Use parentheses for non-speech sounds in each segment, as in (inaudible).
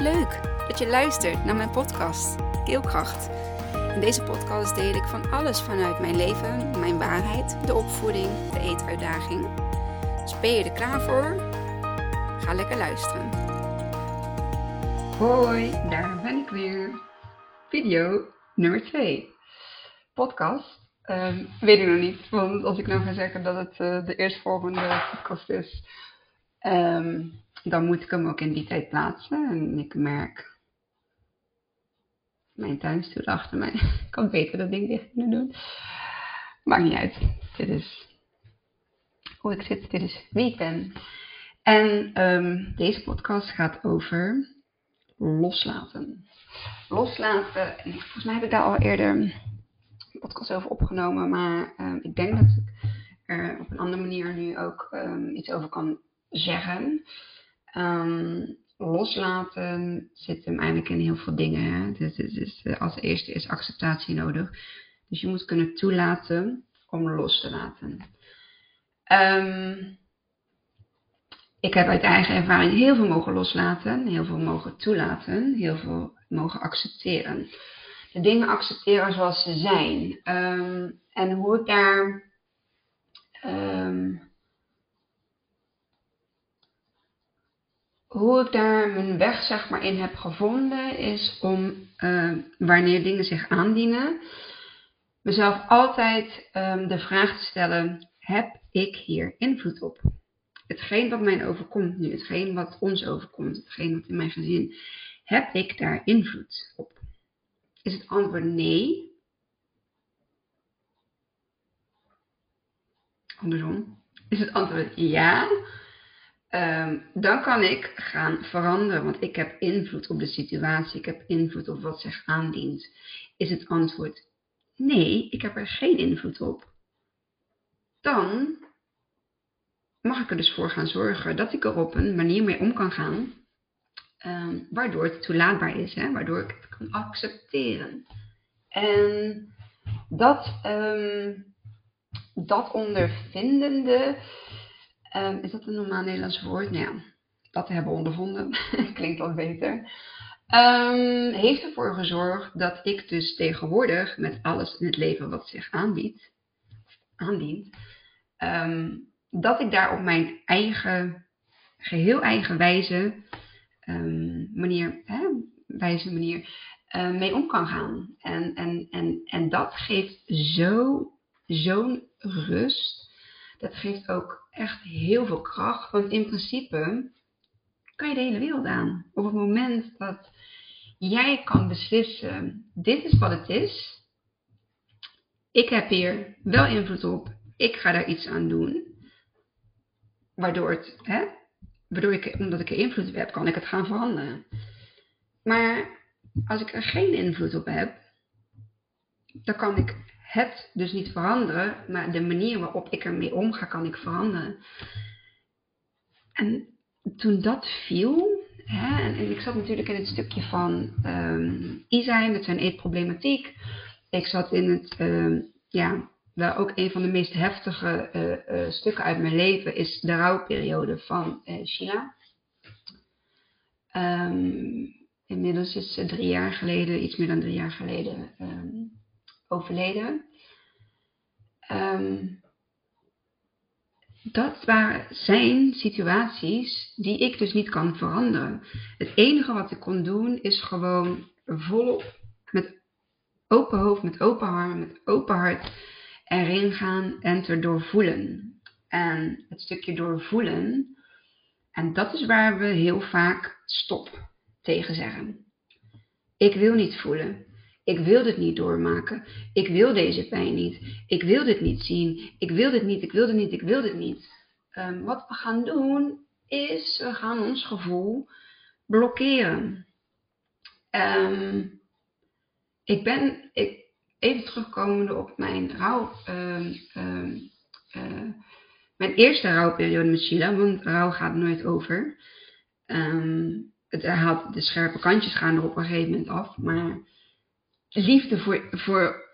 Leuk dat je luistert naar mijn podcast Keelkracht. In deze podcast deel ik van alles vanuit mijn leven, mijn waarheid, de opvoeding, de eetuitdaging. Dus ben je er klaar voor? Ga lekker luisteren. Hoi, daar ben ik weer. Video nummer 2. Podcast. Um, weet ik nog niet, want als ik nou ga zeggen dat het uh, de eerstvolgende podcast is, um, dan moet ik hem ook in die tijd plaatsen. En ik merk mijn tuinstoel achter mij. (laughs) ik kan beter dat ding dicht kunnen doen. Maakt niet uit. Dit is hoe ik zit. Dit is wie ik ben. En um, deze podcast gaat over loslaten. Loslaten. En volgens mij heb ik daar al eerder een podcast over opgenomen. Maar um, ik denk dat ik er op een andere manier nu ook um, iets over kan zeggen. Um, loslaten zit hem eigenlijk in heel veel dingen. Hè? Dus, uh, als eerste is acceptatie nodig. Dus je moet kunnen toelaten om los te laten. Um, ik heb uit eigen ervaring heel veel mogen loslaten, heel veel mogen toelaten, heel veel mogen accepteren. De dingen accepteren zoals ze zijn. Um, en hoe ik daar hoe ik daar mijn weg zeg maar in heb gevonden is om uh, wanneer dingen zich aandienen, mezelf altijd um, de vraag te stellen: heb ik hier invloed op? Hetgeen wat mij overkomt nu, hetgeen wat ons overkomt, hetgeen wat in mijn gezin, heb ik daar invloed op? Is het antwoord nee? Andersom. Is het antwoord ja? Um, dan kan ik gaan veranderen, want ik heb invloed op de situatie, ik heb invloed op wat zich aandient. Is het antwoord nee, ik heb er geen invloed op? Dan mag ik er dus voor gaan zorgen dat ik er op een manier mee om kan gaan, um, waardoor het toelaatbaar is, hè? waardoor ik het kan accepteren. En dat, um, dat ondervindende Um, is dat een normaal Nederlands woord? Nou ja, dat hebben we ondervonden. (laughs) Klinkt wat beter. Um, heeft ervoor gezorgd dat ik dus tegenwoordig met alles in het leven wat zich aanbiedt, aandient, um, dat ik daar op mijn eigen, geheel eigen wijze, manier, hè, wijze manier, mee om kan gaan. En, en, en, en dat geeft zo, zo'n rust. Dat geeft ook echt heel veel kracht. Want in principe kan je de hele wereld aan. Op het moment dat jij kan beslissen, dit is wat het is. Ik heb hier wel invloed op. Ik ga daar iets aan doen. Waardoor het, hè, ik, omdat ik er invloed op heb, kan ik het gaan veranderen. Maar als ik er geen invloed op heb, dan kan ik het dus niet veranderen, maar de manier waarop ik ermee omga, kan ik veranderen. En toen dat viel, hè, en, ik zat natuurlijk in het stukje van um, Isa met zijn eetproblematiek. Ik zat in het, um, ja, wel ook een van de meest heftige uh, uh, stukken uit mijn leven is de rouwperiode van uh, Sheila. Um, inmiddels is ze drie jaar geleden, iets meer dan drie jaar geleden, overleden. Um, dat waren zijn situaties die ik dus niet kan veranderen. Het enige wat ik kon doen is gewoon volop met open hoofd, met open hart, met open hart erin gaan en te doorvoelen. En het stukje doorvoelen, en dat is waar we heel vaak stop tegen zeggen. Ik wil niet voelen. Ik wil dit niet doormaken. Ik wil deze pijn niet. Ik wil dit niet zien. Ik wil dit niet. Ik wil dit niet. Ik wil dit niet. Um, wat we gaan doen is, we gaan ons gevoel blokkeren. Um, ik ben, ik, even terugkomende op mijn rouw, um, uh, mijn eerste rouwperiode met Sheila, want rouw gaat nooit over. het de scherpe kantjes gaan er op een gegeven moment af, maar liefde voor, voor,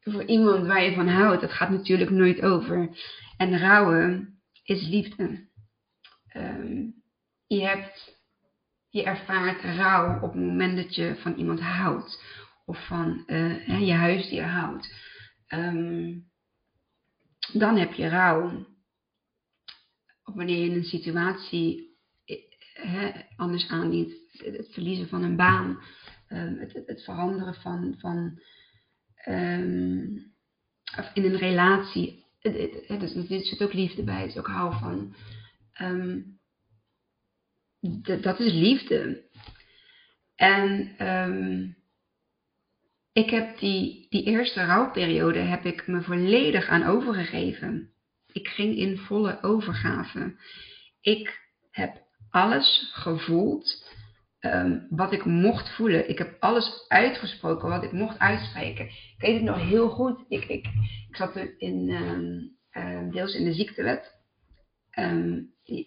voor iemand waar je van houdt, dat gaat natuurlijk nooit over. En rouwen is liefde. Um, je hebt je ervaart rouw op het moment dat je van iemand houdt. Of van uh, je huisdier houdt. Ehm, dan heb je rouw. Of wanneer je een situatie uh, anders aandient. Het verliezen van een baan. Um, het, het, veranderen van, van um, of in een relatie. Het, er zit ook liefde bij. Het is ook hou van. Um, dat is liefde. En ik heb die, die eerste rouwperiode heb ik me volledig aan overgegeven. Ik ging in volle overgave. Ik heb alles gevoeld um, wat ik mocht voelen. Ik heb alles uitgesproken wat ik mocht uitspreken. Ik weet het nog heel goed. Ik, ik, ik zat in, um, deels in de ziektewet.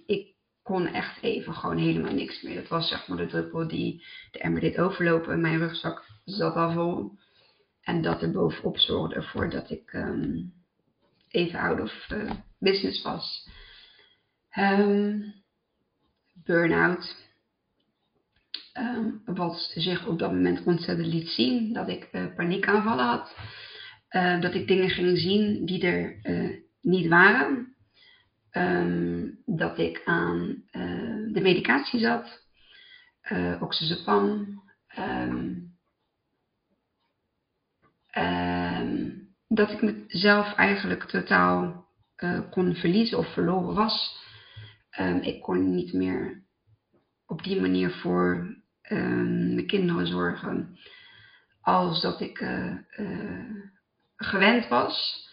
ik kon echt even gewoon helemaal niks meer. Dat was zeg maar de druppel die de emmer deed overlopen. Mijn rugzak zat al vol. En dat er bovenop zorgde ervoor dat ik even out of business was. Um, Burn-out. Um, wat zich op dat moment ontzettend liet zien. Dat ik uh, paniekaanvallen had. Uh, dat ik dingen ging zien die er uh, niet waren. Um, dat ik aan uh, de medicatie zat, oxazepam, dat ik mezelf eigenlijk totaal kon verliezen of verloren was. ik kon niet meer op die manier voor mijn kinderen zorgen als dat ik gewend was.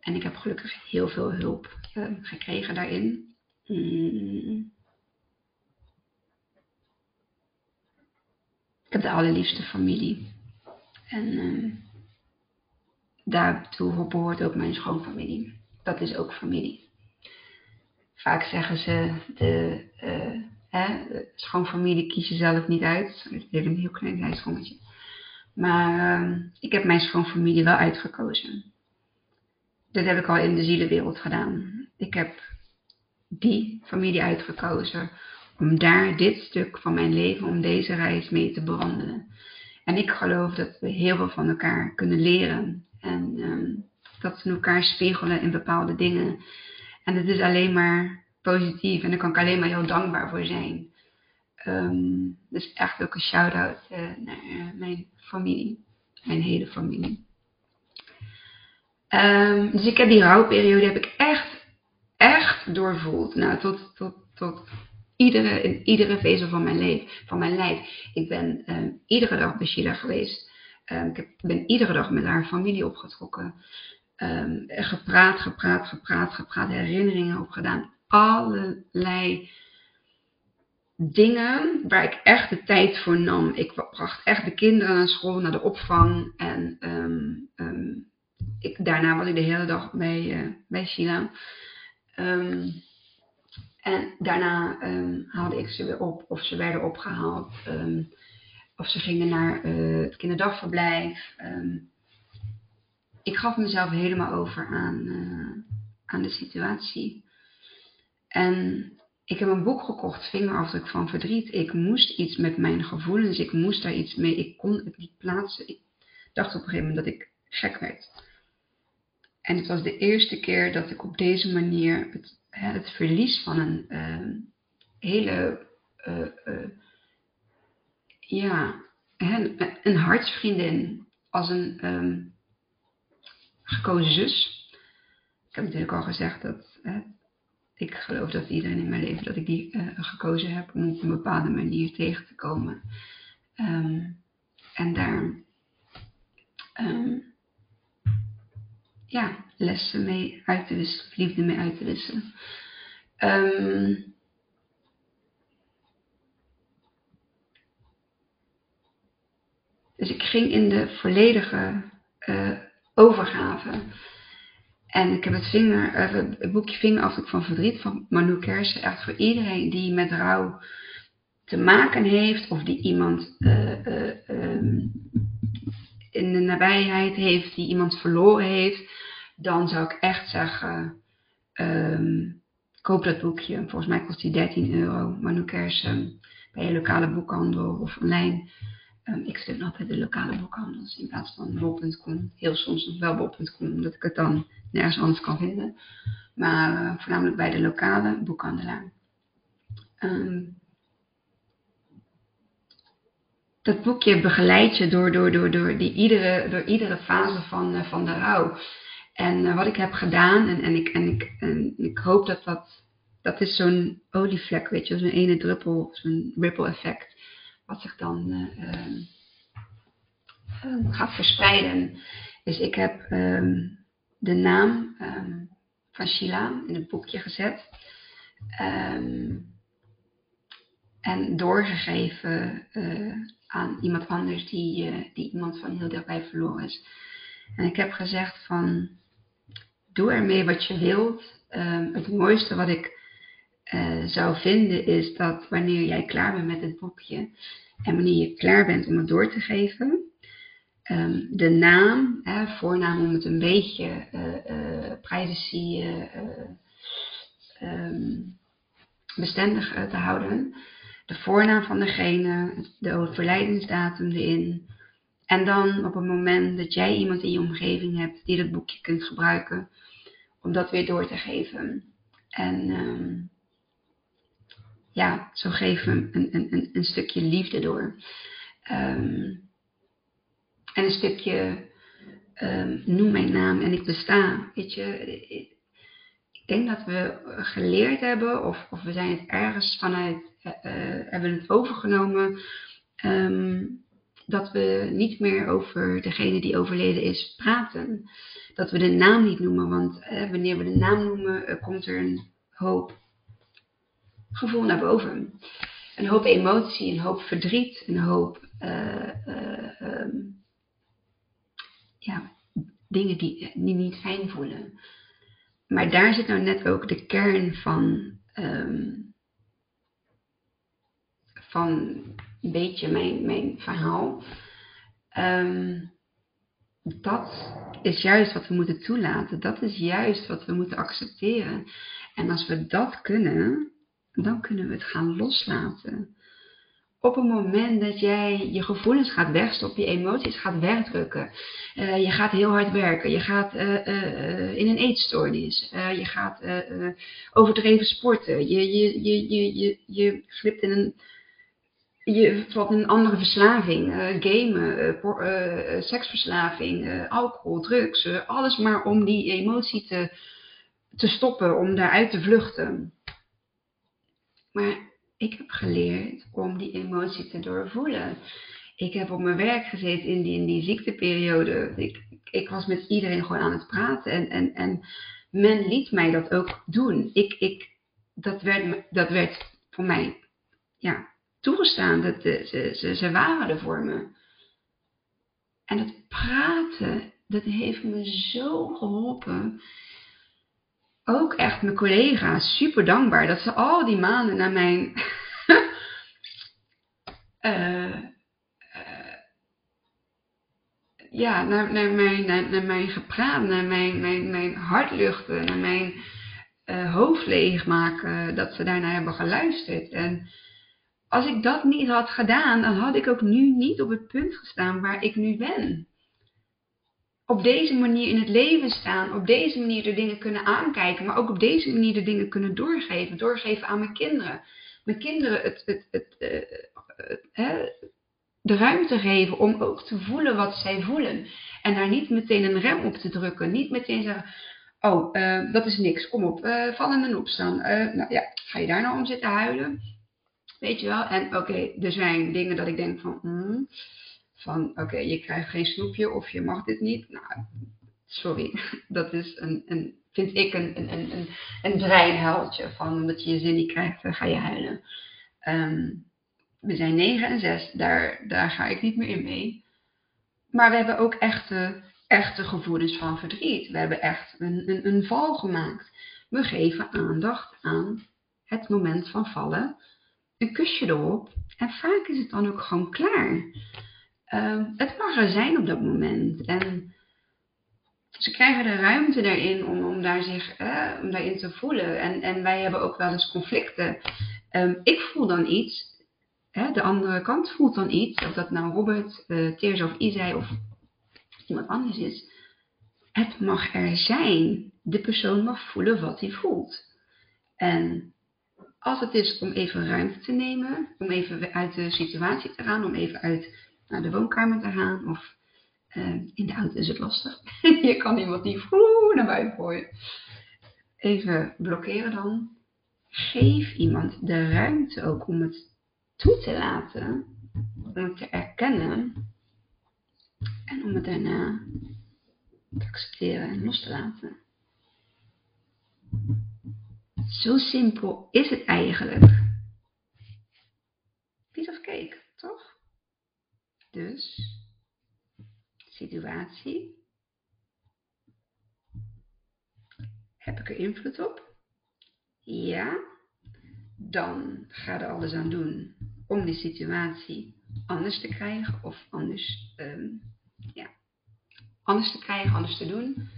En ik heb gelukkig heel veel hulp uh, gekregen daarin. Mm. Ik heb de allerliefste familie. En uh, daartoe behoort ook mijn schoonfamilie. Dat is ook familie. Vaak zeggen ze, de, uh, hè, schoonfamilie kies je zelf niet uit. Dat is een heel klein ijsschongetje. Maar uh, ik heb mijn schoonfamilie wel uitgekozen. Dat heb ik al in de zielenwereld gedaan. Ik heb die familie uitgekozen om daar dit stuk van mijn leven, om deze reis mee te bewandelen. En ik geloof dat we heel veel van elkaar kunnen leren en um, dat we elkaar spiegelen in bepaalde dingen. En het is alleen maar positief en daar kan ik alleen maar heel dankbaar voor zijn. Um, dus echt ook een shout-out uh, naar uh, mijn familie, mijn hele familie. Um, dus ik heb die rouwperiode heb ik echt, echt doorvoeld. Nou, tot, tot, tot iedere, in iedere vezel van mijn, leven, van mijn lijf. Ik ben um, iedere dag bij Sheila geweest. Ik heb, ben iedere dag met haar familie opgetrokken. Gepraat, gepraat, gepraat, gepraat. Herinneringen opgedaan. Allerlei dingen waar ik echt de tijd voor nam. Ik bracht echt de kinderen naar school, naar de opvang. En um, um, ik, daarna was ik de hele dag bij, uh, bij. Um, en daarna haalde ik ze weer op, of ze werden opgehaald, of ze gingen naar uh, het kinderdagverblijf. ik gaf mezelf helemaal over aan, uh, aan de situatie. En ik heb een boek gekocht, Vingerafdruk van Verdriet. Ik moest iets met mijn gevoelens, ik moest daar iets mee. Ik kon het niet plaatsen. Ik dacht op een gegeven moment dat ik gek werd. En het was de eerste keer dat ik op deze manier het, het verlies van een uh, hele, uh, uh, ja, een, een hartsvriendin als een um, gekozen zus. Ik heb natuurlijk al gezegd dat ik geloof dat iedereen in mijn leven dat ik die gekozen heb om op een bepaalde manier tegen te komen. Um, en daar um, ja, lessen mee uit te wisselen, liefde mee uit te wisselen. Um, dus ik ging in de volledige uh, overgave. En ik heb het, vinger, uh, het boekje Vingerafdruk van Verdriet van Manu Kersen echt voor iedereen die met rouw te maken heeft of die iemand uh, um, in de nabijheid heeft, die iemand verloren heeft, dan zou ik echt zeggen, um, koop dat boekje. Volgens mij kost die 13 euro. Manoukers um, bij je lokale boekhandel of online. Um, ik steun altijd de lokale boekhandels in plaats van bol.com. Heel soms nog wel bol.com, omdat ik het dan nergens anders kan vinden. Maar uh, voornamelijk bij de lokale boekhandelaar. Um, dat boekje begeleidt je door, door, door, door, die iedere, door iedere fase van, uh, van de rouw. En uh, wat ik heb gedaan, en, en, ik, en, ik, en ik hoop dat dat, dat is zo'n olievlek, weet je, zo'n ene druppel, zo'n ripple effect, wat zich dan uh, gaat verspreiden. Dus ik heb um, de naam van Sheila in het boekje gezet. en doorgegeven uh, aan iemand anders die, uh, die iemand van heel dichtbij verloren is. En ik heb gezegd van, doe ermee wat je wilt. Het mooiste wat ik uh, zou vinden is dat wanneer jij klaar bent met het boekje en wanneer je klaar bent om het door te geven, um, de naam, hè, voornaam om het een beetje uh, privacy um, bestendig te houden, de voornaam van degene, de overlijdensdatum erin. En dan op het moment dat jij iemand in je omgeving hebt die dat boekje kunt gebruiken, om dat weer door te geven. En um, ja, zo geven we een, een, een, stukje liefde door. Um, en een stukje um, noem mijn naam en ik besta. Weet je, ik denk dat we geleerd hebben, of, of we zijn het ergens vanuit, uh, hebben het overgenomen, um, dat we niet meer over degene die overleden is praten. Dat we de naam niet noemen, want uh, wanneer we de naam noemen, komt er een hoop gevoel naar boven. Een hoop emotie, een hoop verdriet, een hoop um, ja, dingen die, die niet fijn voelen. Maar daar zit nou net ook de kern van, um, van een beetje mijn, mijn verhaal. Um, dat is juist wat we moeten toelaten. Dat is juist wat we moeten accepteren. En als we dat kunnen, dan kunnen we het gaan loslaten op het moment dat jij je gevoelens gaat wegstoppen, je emoties gaat wegdrukken, uh, je gaat heel hard werken, je gaat uh, uh, in een eetstoornis, je gaat overdreven sporten, je, je, je, je, je, je glipt in een, je valt in een andere verslaving, gamen, seksverslaving, alcohol, drugs, alles maar om die emotie te, te stoppen, om daaruit te vluchten. Maar ik heb geleerd om die emotie te doorvoelen. Ik heb op mijn werk gezeten in die, in die ziekteperiode. Ik, ik was met iedereen gewoon aan het praten. En, en, en men liet mij dat ook doen. Ik, ik, dat, werd, dat werd voor mij ja, toegestaan. Dat, ze, ze, ze waren er voor me. En het praten, dat heeft me zo geholpen ook echt mijn collega's super dankbaar dat ze al die maanden naar mijn. uh, (laughs) uh, ja, naar, mijn, naar, mijn gepraat, naar mijn, mijn, mijn hartluchten, naar mijn uh, hoofd leegmaken, dat ze daarnaar hebben geluisterd. En als ik dat niet had gedaan, dan had ik ook nu niet op het punt gestaan waar ik nu ben op deze manier in het leven staan, op deze manier de dingen kunnen aankijken, maar ook op deze manier de dingen kunnen doorgeven, doorgeven aan mijn kinderen. Mijn kinderen het, het, het, uh, de ruimte geven om ook te voelen wat zij voelen. En daar niet meteen een rem op te drukken, niet meteen zeggen, oh, uh, dat is niks, kom op, uh, vallen en opstaan. nou ja, ga je daar nou om zitten huilen? Weet je wel? En oké, er zijn dingen dat ik denk van, mm, van oké, je krijgt geen snoepje of je mag dit niet. Nou, sorry, (laughs) dat is een, een vind ik een, een, een, een, breinhuiltje van omdat je je zin niet krijgt, dan ga je huilen. Um, we zijn 9 en 6, daar, daar ga ik niet meer in mee. Maar we hebben ook echte, echte gevoelens van verdriet. We hebben echt een, een, een val gemaakt. We geven aandacht aan het moment van vallen, een kusje erop en vaak is het dan ook gewoon klaar. Uh, het mag er zijn op dat moment. En ze krijgen de ruimte daarin om, om, daar zich, om daarin te voelen. En, en wij hebben ook wel eens conflicten. Ehm, ik voel dan iets, hè, de andere kant voelt dan iets, of dat nou Robert, uh, Teers of Isai of iemand anders is. Het mag er zijn. De persoon mag voelen wat hij voelt. En als het is om even ruimte te nemen, om even uit de situatie te gaan, om even uit naar de woonkamer te gaan of uh, in de auto is het lastig. (laughs) je kan iemand die vroeg naar buiten gooien. Even blokkeren dan. Geef iemand de ruimte ook om het toe te laten, om het te erkennen en om het daarna te accepteren en los te laten. Zo simpel is het eigenlijk. Piece of cake? Dus, situatie. Heb ik er invloed op? Ja. Dan ga er alles aan doen om die situatie anders te krijgen of anders, um, ja, anders te krijgen, anders te doen.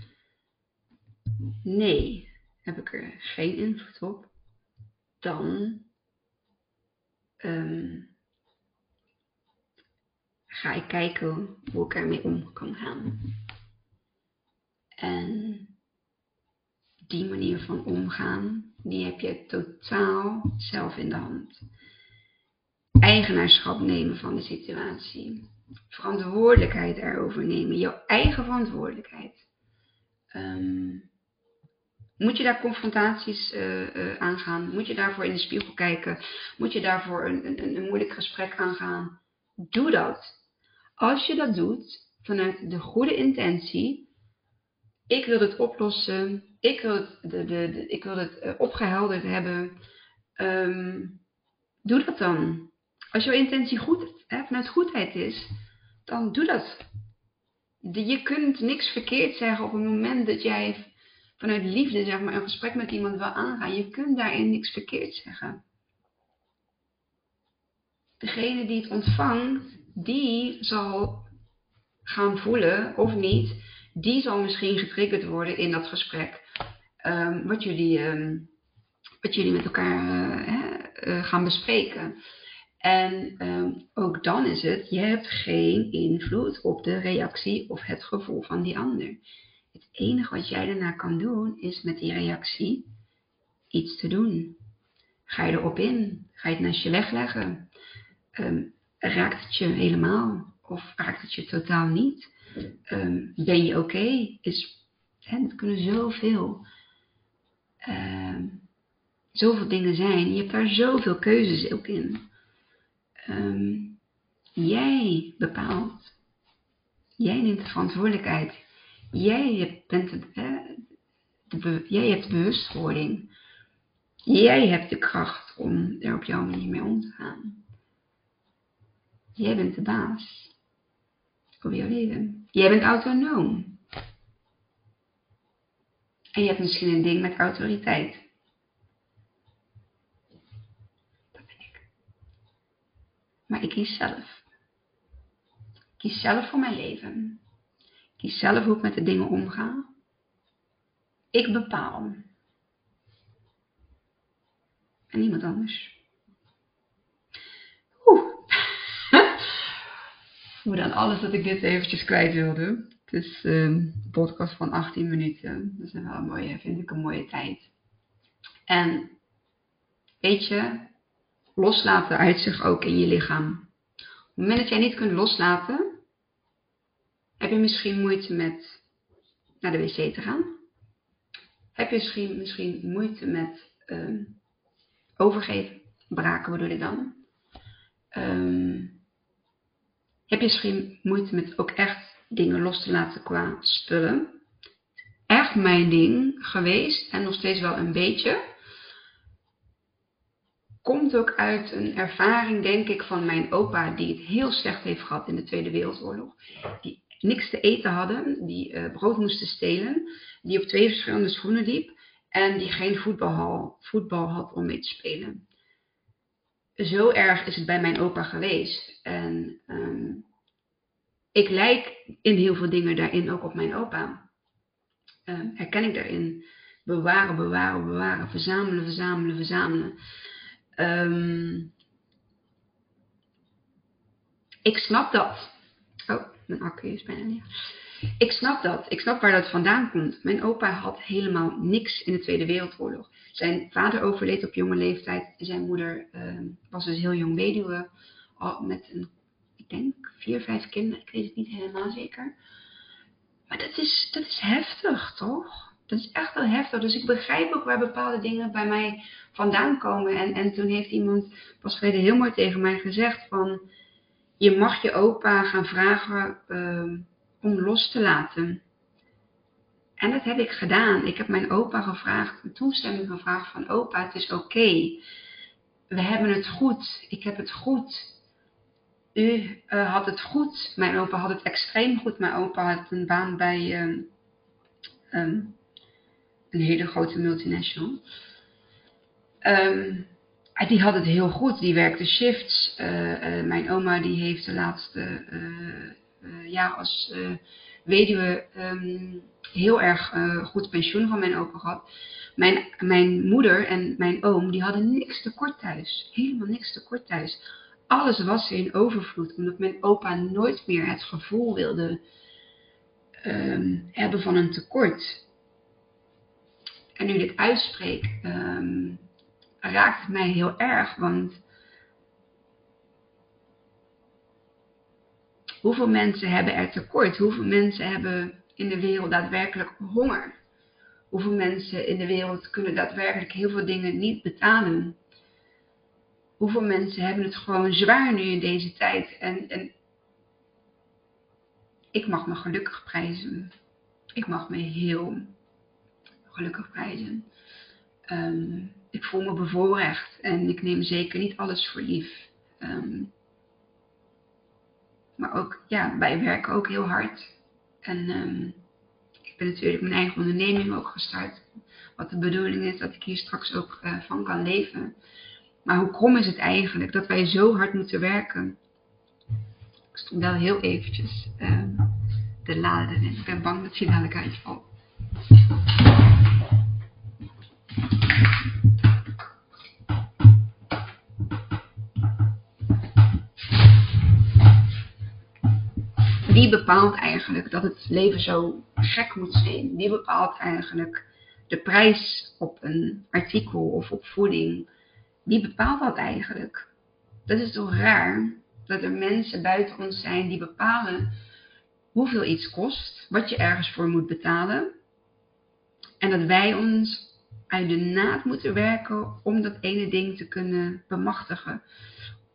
Nee, heb ik er geen invloed op, dan um, ga ik kijken hoe ik ermee om kan gaan. En die manier van omgaan, die heb je totaal zelf in de hand. Eigenaarschap nemen van de situatie. Verantwoordelijkheid erover nemen. Jouw eigen verantwoordelijkheid. Um, moet je daar confrontaties uh, aangaan? Moet je daarvoor in de spiegel kijken? Moet je daarvoor een, een, een moeilijk gesprek aangaan? Doe dat. Als je dat doet vanuit de goede intentie, ik wil het oplossen, ik wil het, de, de, ik wil het uh, opgehelderd hebben, um, doe dat dan. Als jouw intentie goed, hè, vanuit goedheid is, dan doe dat. Je kunt niks verkeerd zeggen op het moment dat jij vanuit liefde zeg maar, een gesprek met iemand wil aangaan. Je kunt daarin niks verkeerd zeggen. Degene die het ontvangt, die zal gaan voelen of niet, die zal misschien getriggerd worden in dat gesprek. Um, wat, jullie, um, wat jullie met elkaar uh, uh, gaan bespreken. En um, ook dan is het, je hebt geen invloed op de reactie of het gevoel van die ander. Het enige wat jij daarna kan doen is met die reactie iets te doen. Ga je erop in? Ga je het naast je wegleggen? Um, raakt het je helemaal? Of raakt het je totaal niet? Um, ben je oké? Okay? Is, kunnen zoveel, um, zoveel dingen zijn. Je hebt daar zoveel keuzes ook in. jij bepaalt. Jij neemt de verantwoordelijkheid Jij bent het, jij hebt de bewustwording. Jij hebt de kracht om er op jouw manier mee om te gaan. Jij bent de baas over jouw leven. Jij bent autonoom. En je hebt misschien een ding met autoriteit. Dat ben ik. Maar ik kies zelf. Ik kies zelf voor mijn leven kies zelf hoe ik met de dingen omga. Ik bepaal. En niemand anders. Oeh. Hoe dan alles dat ik dit eventjes kwijt wilde. Het is een podcast van 18 minuten. Dat is wel een mooie, vind ik een mooie tijd. En weet je, loslaten uit zich ook in je lichaam. Op het moment dat jij niet kunt loslaten, heb je misschien moeite met naar de wc te gaan? Heb je misschien, misschien moeite met um, overgeven? Braken bedoel ik dan? Um, heb je misschien moeite met ook echt dingen los te laten qua spullen? Echt mijn ding geweest en nog steeds wel een beetje. Komt ook uit een ervaring, denk ik, van mijn opa, die het heel slecht heeft gehad in de Tweede Wereldoorlog. Die niks te eten hadden, die uh, brood moesten stelen, die op twee verschillende schoenen liep en die geen voetbal, voetbal had om mee te spelen. Zo erg is het bij mijn opa geweest. En um, ik lijk in heel veel dingen daarin ook op mijn opa. ehm, herken ik daarin. Bewaren, bewaren, bewaren, verzamelen, verzamelen, verzamelen. Ehm, ik snap dat. Oh, mijn accu is bijna niet. Ik snap dat. Ik snap waar dat vandaan komt. Mijn opa had helemaal niks in de Tweede Wereldoorlog. Zijn vader overleed op jonge leeftijd. Zijn moeder ehm, was dus heel jong weduwe. Al met een, ik denk, vier, vijf kinderen. Ik weet het niet helemaal zeker. Maar dat is, dat is heftig, toch? Dat is echt wel heftig. Dus ik begrijp ook waar bepaalde dingen bij mij vandaan komen. En, en toen heeft iemand pas geleden heel mooi tegen mij gezegd van... Je mag je opa gaan vragen ehm, om los te laten. En dat heb ik gedaan. Ik heb mijn opa gevraagd, toestemming gevraagd van opa, het is oké. We hebben het goed. Ik heb het goed. U uh, had het goed. Mijn opa had het extreem goed. Mijn opa had een baan bij um, um, een hele grote multinational. Um, die had het heel goed. Die werkte shifts. Uh, uh, mijn oma die heeft de laatste jaar als weduwe um, heel erg goed pensioen van mijn opa gehad. Mijn, mijn moeder en mijn oom die hadden niks tekort thuis. Helemaal niks tekort thuis alles was in overvloed, omdat mijn opa nooit meer het gevoel wilde um, hebben van een tekort. En nu dit uitspreek, um, raakt het mij heel erg, want hoeveel mensen hebben er tekort? Hoeveel mensen hebben in de wereld daadwerkelijk honger? Hoeveel mensen in de wereld kunnen daadwerkelijk heel veel dingen niet betalen? hoeveel mensen hebben het gewoon zwaar nu in deze tijd. En, en ik mag me gelukkig prijzen. Ik mag me heel gelukkig prijzen. Um, ik voel me bevoorrecht en ik neem zeker niet alles voor lief. Um, maar ook, ja, wij werken ook heel hard. En um, ik ben natuurlijk mijn eigen onderneming ook gestart. Wat de bedoeling is dat ik hier straks ook uh, van kan leven. Maar hoe krom is het eigenlijk dat wij zo hard moeten werken? Ik stond wel heel eventjes uh, de laden en ik ben bang dat hij dadelijk uitvalt. Wie bepaalt eigenlijk dat het leven zo gek moet zijn? Wie bepaalt eigenlijk de prijs op een artikel of op voeding? wie bepaalt dat eigenlijk? Dat is toch raar dat er mensen buiten ons zijn die bepalen hoeveel iets kost, wat je ergens voor moet betalen. En dat wij ons uit de naad moeten werken om dat ene ding te kunnen bemachtigen.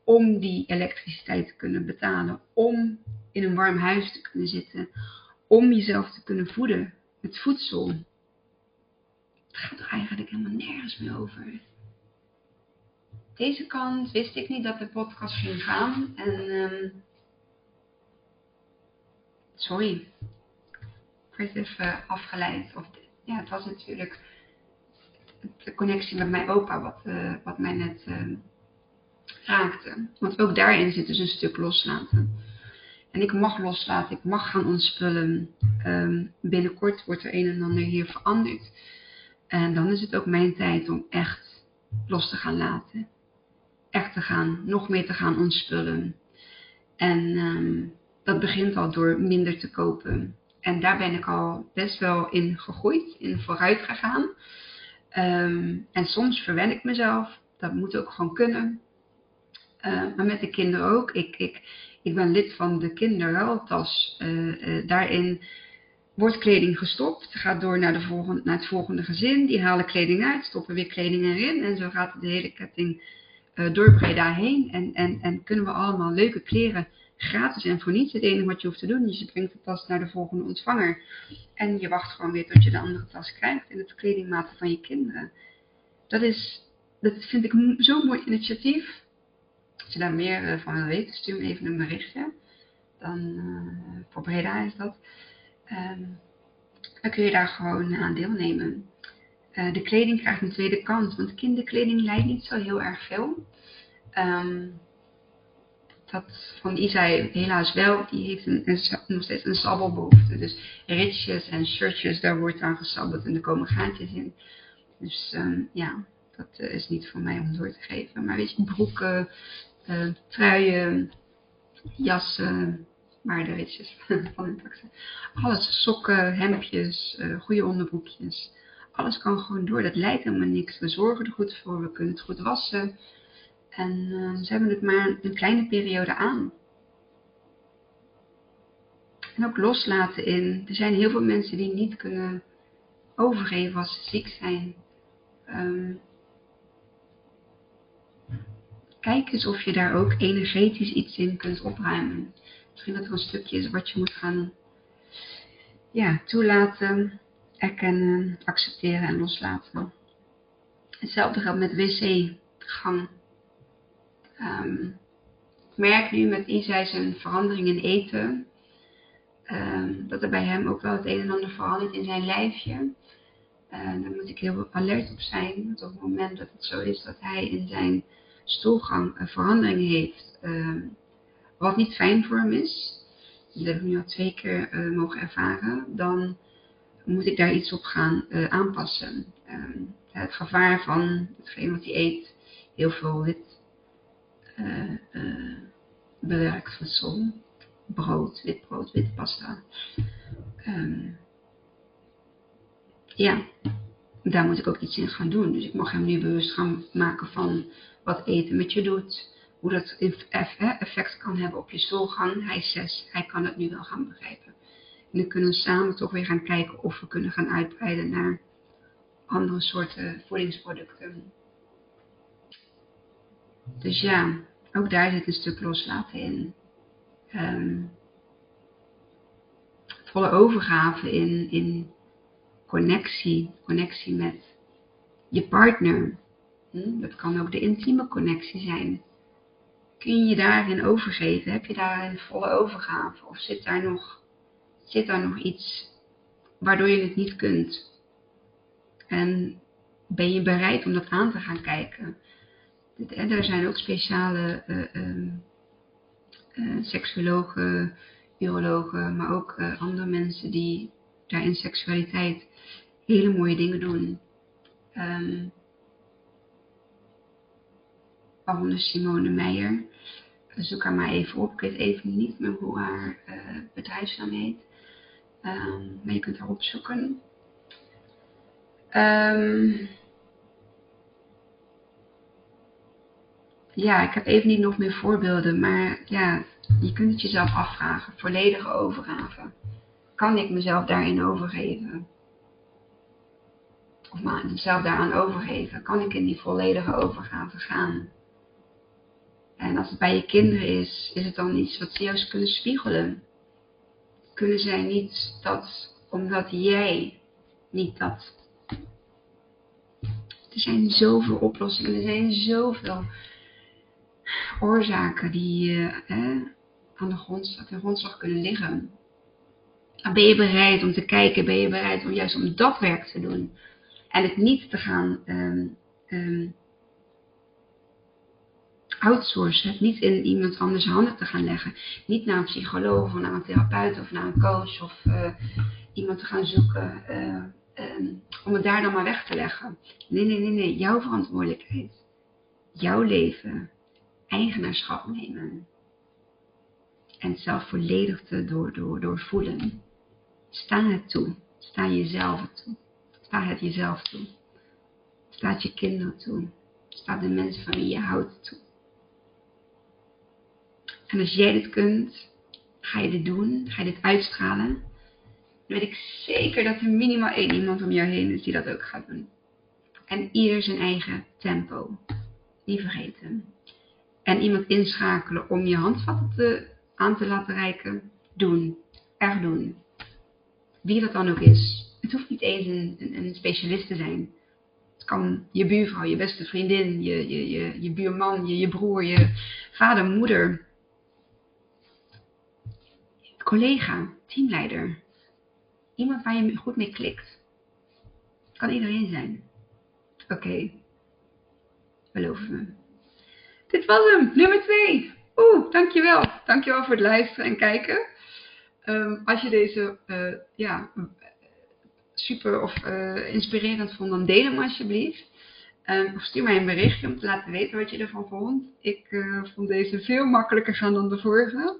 Om die elektriciteit te kunnen betalen. Om in een warm huis te kunnen zitten. Om jezelf te kunnen voeden met voedsel. Het gaat er eigenlijk helemaal nergens meer over deze kant wist ik niet dat de podcast ging gaan. En um, sorry, ik werd even afgeleid. Of, ja, het was natuurlijk de connectie met mijn opa wat, uh, wat mij net uh, raakte. Want ook daarin zit dus een stuk loslaten. En ik mag loslaten, ik mag gaan ontspullen. Um, binnenkort wordt er een en ander hier veranderd. En dan is het ook mijn tijd om echt los te gaan laten echt te gaan, nog meer te gaan ontspullen. En um, dat begint al door minder te kopen. En daar ben ik al best wel in gegroeid, in vooruit gegaan. Um, en soms verwen ik mezelf. Dat moet ook gewoon kunnen. Uh, maar met de kinderen ook. Ik, ik, ik ben lid van de kinderruiltas. Uh, uh, daarin wordt kleding gestopt. Gaat door naar, de volgende, naar het volgende gezin. Die halen kleding uit, stoppen weer kleding erin. En zo gaat de hele ketting uh, door heen. En, en, en kunnen we allemaal leuke kleren gratis en voor niets. Het enige wat je hoeft te doen is je brengt de tas naar de volgende ontvanger. En je wacht gewoon weer tot je de andere tas krijgt in het kledingmaten van je kinderen. Dat is, dat vind ik zo'n mooi initiatief. Als je daar meer uh, van wil weten, stuur me even een berichtje. Dan, uh, voor Breda is dat. Um, dan kun je daar gewoon aan deelnemen. De kleding krijgt een tweede kans, want kinderkleding lijkt niet zo heel erg veel. Um, dat van Isai helaas wel. Die heeft nog steeds een sabbelbehoefte. Dus ritjes en shirtjes, daar wordt aan gesabbeld en er komen gaatjes in. Dus ehm, ja, dat eh, is niet voor mij om door te geven. Maar weet je, broeken, uh, truien, jassen, maar de ritjes (laughs) van taxen. Alles, sokken, hemdjes, uh, goede onderbroekjes. Alles kan gewoon door. Dat lijkt helemaal niks. We zorgen er goed voor. We kunnen het goed wassen. En uh, ze hebben het maar een kleine periode aan. En ook loslaten in. Er zijn heel veel mensen die niet kunnen overgeven als ze ziek zijn. Um, kijk eens of je daar ook energetisch iets in kunt opruimen. Misschien dat er een stukje is wat je moet gaan ja, toelaten, erkennen, accepteren en loslaten. Hetzelfde geldt met wc-gang. Um, ik merk nu met Isai zijn verandering in eten, um, dat er bij hem ook wel het een en ander verandert in zijn lijfje. Uh, daar moet ik heel alert op zijn. Want op het moment dat het zo is dat hij in zijn stoelgang een verandering heeft, uh, wat niet fijn voor hem is, dat heb ik nu al twee keer uh, mogen ervaren, dan moet ik daar iets op gaan uh, aanpassen. Ehm, het gevaar van hetgeen wat hij eet, heel veel wit bewerkt voedsel, brood, wit brood, witte pasta. Um, ja, daar moet ik ook iets in gaan doen. Dus ik mag hem nu bewust gaan maken van wat eten met je doet. Hoe dat effect kan hebben op je stoelgang. Hij is zes, hij kan het nu wel gaan begrijpen. En dan kunnen we samen toch weer gaan kijken of we kunnen gaan uitbreiden naar andere soorten voedingsproducten. Dus ja, ook daar zit een stuk loslaten in. Um, volle overgave in, in connectie, connectie met je partner. Hm? Dat kan ook de intieme connectie zijn. Kun je je daarin overgeven? Heb je daarin volle overgave? Of zit daar nog, zit daar nog iets waardoor je het niet kunt? En ben je bereid om dat aan te gaan kijken? En er zijn ook speciale uh, urologen, maar ook eh, andere mensen die daar in seksualiteit hele mooie dingen doen. Um, waaronder Simone Meijer. Zoek haar maar even op. Ik weet even niet meer hoe haar uh, bedrijfsnaam heet. Um, maar je kunt haar opzoeken. Um, ja, ik heb even niet nog meer voorbeelden, maar ja, je kunt het jezelf afvragen. Volledige overgave. Kan ik mezelf daarin overgeven? Of mezelf daaraan overgeven? Kan ik in die volledige overgave gaan? En als het bij je kinderen is, is het dan iets wat ze juist kunnen spiegelen? Kunnen zij niet dat, omdat jij niet dat? Er zijn zoveel oplossingen, er zijn zoveel oorzaken die aan de grondslag, grondslag kunnen liggen. ben je bereid om te kijken? Ben je bereid om juist om dat werk te doen? En het niet te gaan um, um, outsourcen. Niet in iemand anders handen te gaan leggen. Niet naar een psycholoog of naar een therapeut of naar een coach of uh, iemand te gaan zoeken. Uh, um, om het daar dan maar weg te leggen. Nee, nee, nee, nee. Jouw verantwoordelijkheid. Jouw leven. Eigenaarschap nemen. En zelf volledig te door, door, doorvoelen. Sta het toe. Sta jezelf toe. Sta het jezelf toe. Sta het je kinderen toe. Sta de mensen van wie je houdt toe. En als jij dit kunt, ga je dit doen, ga je dit uitstralen. Dan weet ik zeker dat er minimaal één iemand om jou heen is die dat ook gaat doen. En ieder zijn eigen tempo. Niet vergeten. En iemand inschakelen om je handvatten te, aan te laten reiken. Doen. Echt doen. Wie dat dan ook is. Het hoeft niet eens een, een, een specialist te zijn. Het kan je buurvrouw, je beste vriendin, je, je, je, je buurman, je, je broer, je vader, moeder, collega, teamleider. Iemand waar je goed mee klikt. Kan iedereen zijn. Oké. Okay. Beloof me. Dit was hem, nummer 2. Oeh, dankjewel. Dankjewel voor het luisteren en kijken. Ehm, als je deze uh, ja, super of uh, inspirerend vond, dan deel hem alsjeblieft. Um, of stuur mij een berichtje om te laten weten wat je ervan vond. Ik uh, vond deze veel makkelijker gaan dan de vorige.